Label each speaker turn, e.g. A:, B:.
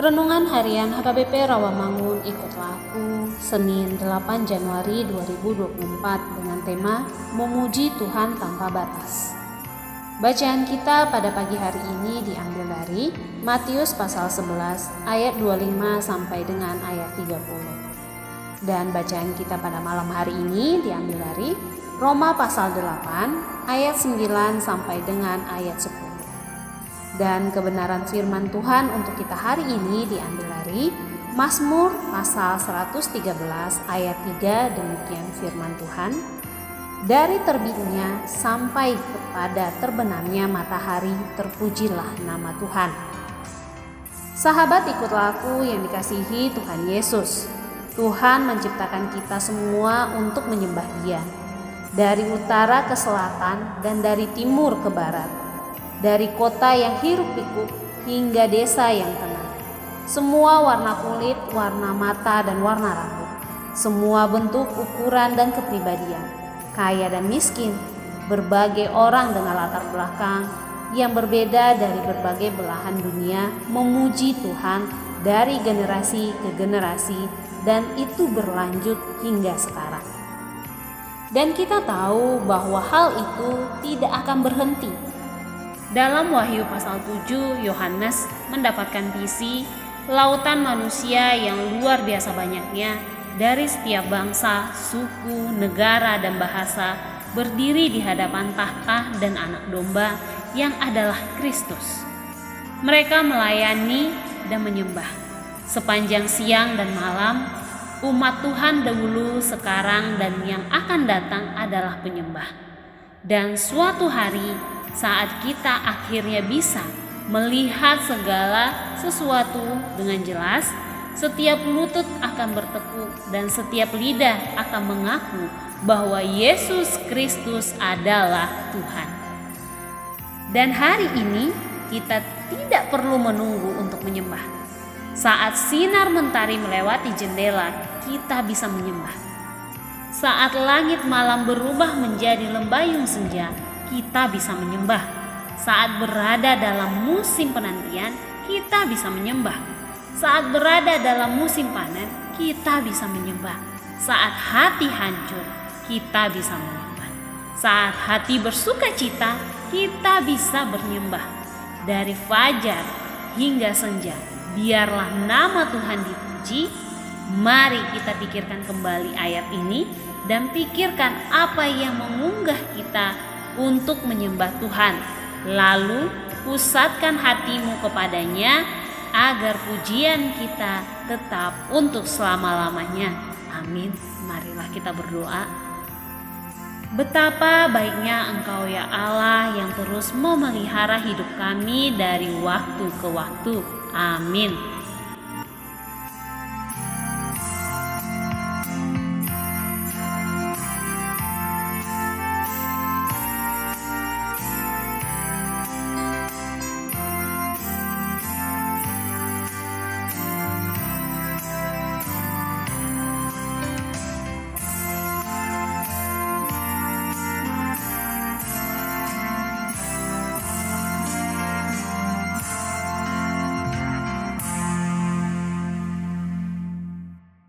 A: Renungan Harian HKBP Rawamangun ikutlah aku Senin 8 Januari 2024 dengan tema Memuji Tuhan Tanpa Batas. Bacaan kita pada pagi hari ini diambil dari Matius pasal 11 ayat 25 sampai dengan ayat 30. Dan bacaan kita pada malam hari ini diambil dari Roma pasal 8 ayat 9 sampai dengan ayat 10. Dan kebenaran firman Tuhan untuk kita hari ini diambil dari Mazmur pasal 113 ayat 3 demikian firman Tuhan. Dari terbitnya sampai kepada terbenamnya matahari terpujilah nama Tuhan. Sahabat ikutlah aku yang dikasihi Tuhan Yesus. Tuhan menciptakan kita semua untuk menyembah Dia. Dari utara ke selatan dan dari timur ke barat dari kota yang hiruk pikuk hingga desa yang tenang. Semua warna kulit, warna mata, dan warna rambut. Semua bentuk, ukuran, dan kepribadian. Kaya dan miskin, berbagai orang dengan latar belakang yang berbeda dari berbagai belahan dunia memuji Tuhan dari generasi ke generasi dan itu berlanjut hingga sekarang. Dan kita tahu bahwa hal itu tidak akan berhenti dalam Wahyu pasal 7, Yohanes mendapatkan visi lautan manusia yang luar biasa banyaknya dari setiap bangsa, suku, negara, dan bahasa berdiri di hadapan tahta dan anak domba yang adalah Kristus. Mereka melayani dan menyembah. Sepanjang siang dan malam, umat Tuhan dahulu, sekarang, dan yang akan datang adalah penyembah. Dan suatu hari saat kita akhirnya bisa melihat segala sesuatu dengan jelas, setiap lutut akan bertekuk dan setiap lidah akan mengaku bahwa Yesus Kristus adalah Tuhan. Dan hari ini kita tidak perlu menunggu untuk menyembah. Saat sinar mentari melewati jendela, kita bisa menyembah. Saat langit malam berubah menjadi lembayung senja, kita bisa menyembah. Saat berada dalam musim penantian, kita bisa menyembah. Saat berada dalam musim panen, kita bisa menyembah. Saat hati hancur, kita bisa menyembah. Saat hati bersuka cita, kita bisa bernyembah. Dari fajar hingga senja, biarlah nama Tuhan dipuji. Mari kita pikirkan kembali ayat ini dan pikirkan apa yang mengunggah kita untuk menyembah Tuhan. Lalu pusatkan hatimu kepadanya agar pujian kita tetap untuk selama-lamanya. Amin. Marilah kita berdoa. Betapa baiknya Engkau ya Allah yang terus memelihara hidup kami dari waktu ke waktu. Amin.